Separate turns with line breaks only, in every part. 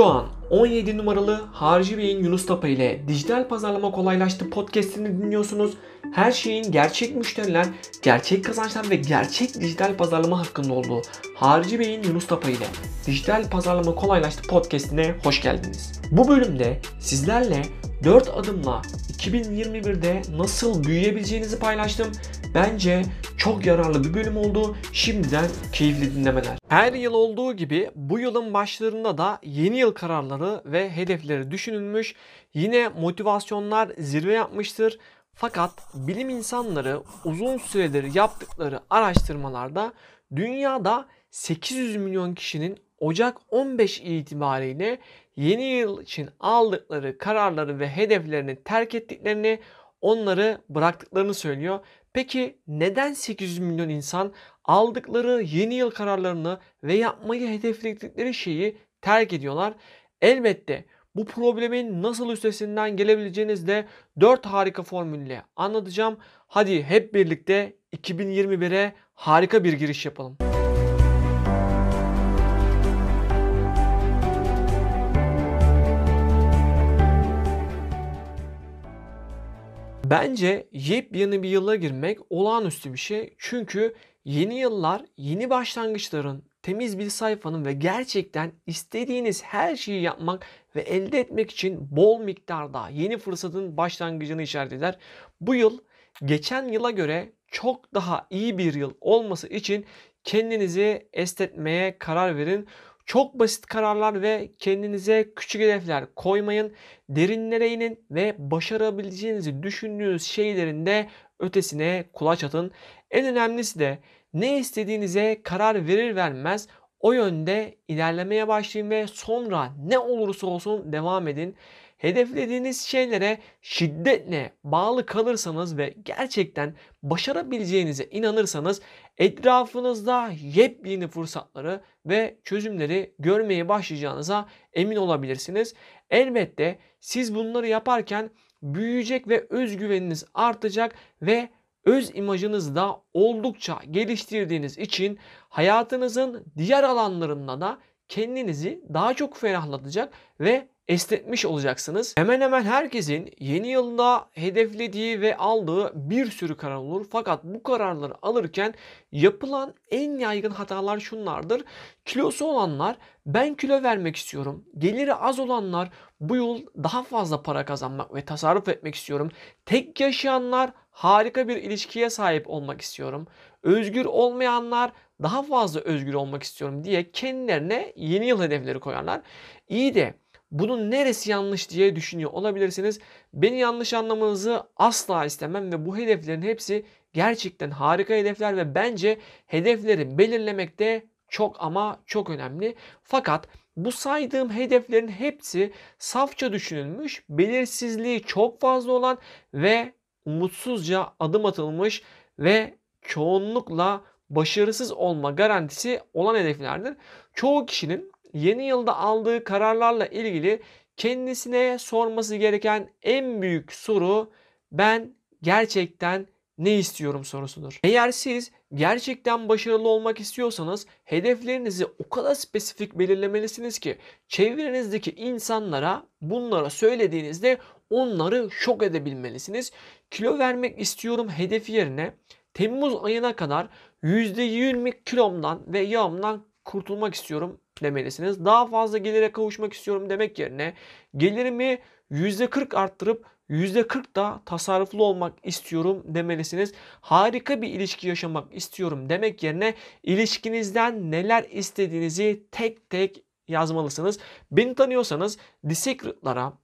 Şu an 17 numaralı Harcı Bey'in Yunus Tapa ile Dijital Pazarlama Kolaylaştı podcastini dinliyorsunuz. Her şeyin gerçek müşteriler, gerçek kazançlar ve gerçek dijital pazarlama hakkında olduğu Harcı Bey'in Yunus Tapa ile Dijital Pazarlama Kolaylaştı podcastine hoş geldiniz. Bu bölümde sizlerle 4 adımla 2021'de nasıl büyüyebileceğinizi paylaştım. Bence çok yararlı bir bölüm oldu. Şimdiden keyifli dinlemeler. Her yıl olduğu gibi bu yılın başlarında da yeni yıl kararları ve hedefleri düşünülmüş. Yine motivasyonlar zirve yapmıştır. Fakat bilim insanları uzun süredir yaptıkları araştırmalarda dünyada 800 milyon kişinin Ocak 15 itibariyle yeni yıl için aldıkları kararları ve hedeflerini terk ettiklerini, onları bıraktıklarını söylüyor. Peki neden 800 milyon insan aldıkları yeni yıl kararlarını ve yapmayı hedefledikleri şeyi terk ediyorlar? Elbette bu problemin nasıl üstesinden gelebileceğinizi de 4 harika formülle anlatacağım. Hadi hep birlikte 2021'e harika bir giriş yapalım. Bence yepyeni bir yıla girmek olağanüstü bir şey. Çünkü yeni yıllar yeni başlangıçların, temiz bir sayfanın ve gerçekten istediğiniz her şeyi yapmak ve elde etmek için bol miktarda yeni fırsatın başlangıcını işaret eder. Bu yıl geçen yıla göre çok daha iyi bir yıl olması için kendinizi estetmeye karar verin. Çok basit kararlar ve kendinize küçük hedefler koymayın. Derinlere inin ve başarabileceğinizi düşündüğünüz şeylerin de ötesine kulaç atın. En önemlisi de ne istediğinize karar verir vermez o yönde ilerlemeye başlayın ve sonra ne olursa olsun devam edin. Hedeflediğiniz şeylere şiddetle bağlı kalırsanız ve gerçekten başarabileceğinize inanırsanız etrafınızda yepyeni fırsatları ve çözümleri görmeye başlayacağınıza emin olabilirsiniz. Elbette siz bunları yaparken büyüyecek ve özgüveniniz artacak ve öz imajınızı da oldukça geliştirdiğiniz için hayatınızın diğer alanlarında da kendinizi daha çok ferahlatacak ve esnetmiş olacaksınız. Hemen hemen herkesin yeni yılda hedeflediği ve aldığı bir sürü karar olur. Fakat bu kararları alırken yapılan en yaygın hatalar şunlardır. Kilosu olanlar ben kilo vermek istiyorum. Geliri az olanlar bu yıl daha fazla para kazanmak ve tasarruf etmek istiyorum. Tek yaşayanlar harika bir ilişkiye sahip olmak istiyorum. Özgür olmayanlar daha fazla özgür olmak istiyorum diye kendilerine yeni yıl hedefleri koyarlar. İyi de bunun neresi yanlış diye düşünüyor olabilirsiniz. Beni yanlış anlamanızı asla istemem ve bu hedeflerin hepsi gerçekten harika hedefler ve bence hedefleri belirlemekte çok ama çok önemli. Fakat bu saydığım hedeflerin hepsi safça düşünülmüş, belirsizliği çok fazla olan ve umutsuzca adım atılmış ve çoğunlukla başarısız olma garantisi olan hedeflerdir. Çoğu kişinin yeni yılda aldığı kararlarla ilgili kendisine sorması gereken en büyük soru ben gerçekten ne istiyorum sorusudur. Eğer siz gerçekten başarılı olmak istiyorsanız hedeflerinizi o kadar spesifik belirlemelisiniz ki çevrenizdeki insanlara bunlara söylediğinizde onları şok edebilmelisiniz. Kilo vermek istiyorum hedefi yerine Temmuz ayına kadar %20 kilomdan ve yağımdan kurtulmak istiyorum demelisiniz. Daha fazla gelire kavuşmak istiyorum demek yerine gelirimi %40 arttırıp %40 da tasarruflu olmak istiyorum demelisiniz. Harika bir ilişki yaşamak istiyorum demek yerine ilişkinizden neler istediğinizi tek tek yazmalısınız. Beni tanıyorsanız The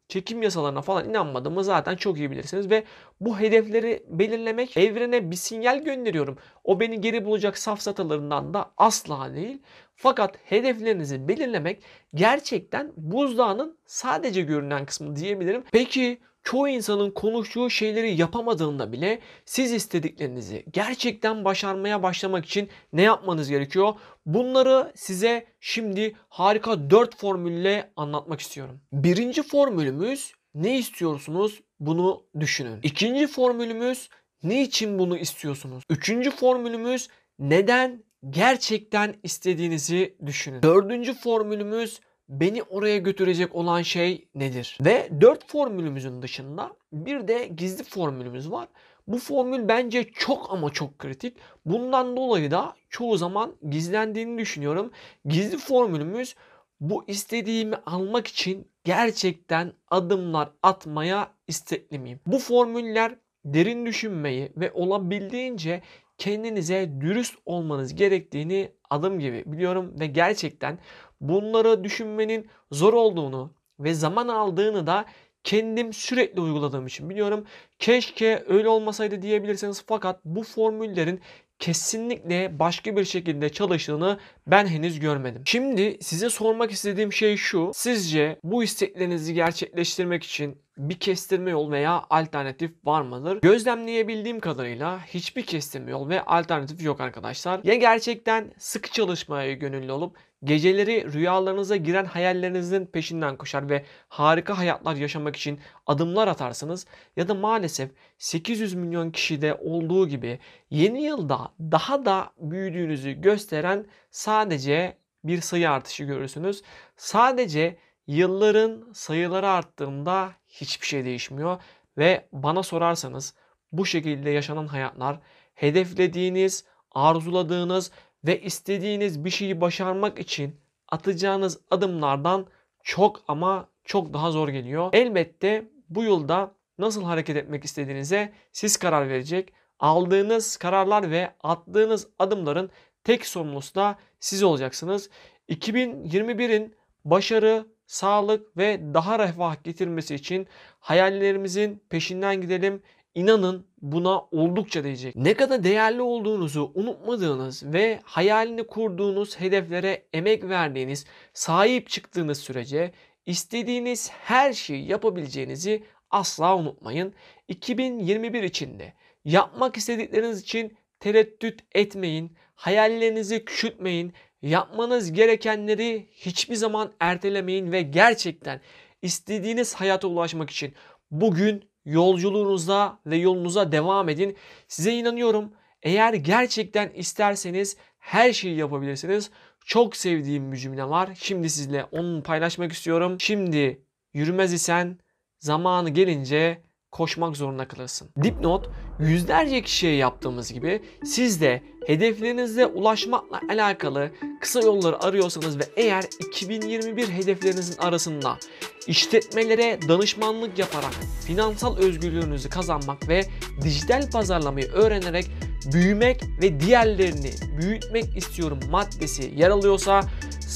çekim yasalarına falan inanmadığımı zaten çok iyi bilirsiniz ve bu hedefleri belirlemek evrene bir sinyal gönderiyorum. O beni geri bulacak safsatalarından da asla değil. Fakat hedeflerinizi belirlemek gerçekten buzdağının sadece görünen kısmı diyebilirim. Peki çoğu insanın konuştuğu şeyleri yapamadığında bile siz istediklerinizi gerçekten başarmaya başlamak için ne yapmanız gerekiyor? Bunları size şimdi harika 4 formülle anlatmak istiyorum. Birinci formülümüz ne istiyorsunuz bunu düşünün. İkinci formülümüz ne için bunu istiyorsunuz? Üçüncü formülümüz neden gerçekten istediğinizi düşünün. Dördüncü formülümüz beni oraya götürecek olan şey nedir? Ve 4 formülümüzün dışında bir de gizli formülümüz var. Bu formül bence çok ama çok kritik. Bundan dolayı da çoğu zaman gizlendiğini düşünüyorum. Gizli formülümüz bu istediğimi almak için gerçekten adımlar atmaya istekli miyim? Bu formüller derin düşünmeyi ve olabildiğince kendinize dürüst olmanız gerektiğini adım gibi biliyorum ve gerçekten bunları düşünmenin zor olduğunu ve zaman aldığını da kendim sürekli uyguladığım için biliyorum. Keşke öyle olmasaydı diyebilirsiniz fakat bu formüllerin kesinlikle başka bir şekilde çalıştığını ben henüz görmedim. Şimdi size sormak istediğim şey şu. Sizce bu isteklerinizi gerçekleştirmek için bir kestirme yol veya alternatif var mıdır? Gözlemleyebildiğim kadarıyla hiçbir kestirme yol ve alternatif yok arkadaşlar. Ya gerçekten sıkı çalışmaya gönüllü olup Geceleri rüyalarınıza giren hayallerinizin peşinden koşar ve harika hayatlar yaşamak için adımlar atarsınız ya da maalesef 800 milyon kişide olduğu gibi yeni yılda daha da büyüdüğünüzü gösteren sadece bir sayı artışı görürsünüz. Sadece yılların sayıları arttığında hiçbir şey değişmiyor ve bana sorarsanız bu şekilde yaşanan hayatlar hedeflediğiniz, arzuladığınız ve istediğiniz bir şeyi başarmak için atacağınız adımlardan çok ama çok daha zor geliyor. Elbette bu yılda nasıl hareket etmek istediğinize siz karar verecek. Aldığınız kararlar ve attığınız adımların tek sorumlusu da siz olacaksınız. 2021'in başarı, sağlık ve daha refah getirmesi için hayallerimizin peşinden gidelim. İnanın buna oldukça değecek. Ne kadar değerli olduğunuzu unutmadığınız ve hayalini kurduğunuz hedeflere emek verdiğiniz, sahip çıktığınız sürece istediğiniz her şeyi yapabileceğinizi asla unutmayın. 2021 içinde yapmak istedikleriniz için tereddüt etmeyin, hayallerinizi küçültmeyin, yapmanız gerekenleri hiçbir zaman ertelemeyin ve gerçekten istediğiniz hayata ulaşmak için bugün yolculuğunuza ve yolunuza devam edin. Size inanıyorum. Eğer gerçekten isterseniz her şeyi yapabilirsiniz. Çok sevdiğim bir cümle var. Şimdi sizle onu paylaşmak istiyorum. Şimdi yürümez isen zamanı gelince koşmak zorunda kalırsın. Dipnot yüzlerce kişiye yaptığımız gibi siz de hedeflerinize ulaşmakla alakalı kısa yolları arıyorsanız ve eğer 2021 hedeflerinizin arasında işletmelere danışmanlık yaparak finansal özgürlüğünüzü kazanmak ve dijital pazarlamayı öğrenerek büyümek ve diğerlerini büyütmek istiyorum maddesi yer alıyorsa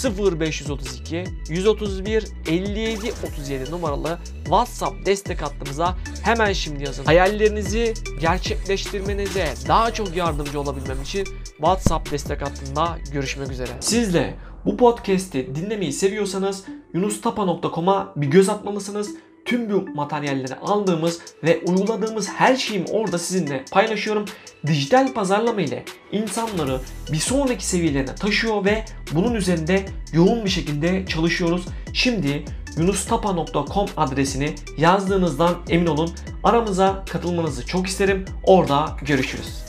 0532 131 57 37 numaralı WhatsApp destek hattımıza hemen şimdi yazın. Hayallerinizi gerçekleştirmenize daha çok yardımcı olabilmem için WhatsApp destek hattında görüşmek üzere. Siz de bu podcast'i dinlemeyi seviyorsanız yunustapa.com'a bir göz atmalısınız tüm bu materyalleri aldığımız ve uyguladığımız her şeyimi orada sizinle paylaşıyorum. Dijital pazarlama ile insanları bir sonraki seviyelerine taşıyor ve bunun üzerinde yoğun bir şekilde çalışıyoruz. Şimdi yunustapa.com adresini yazdığınızdan emin olun. Aramıza katılmanızı çok isterim. Orada görüşürüz.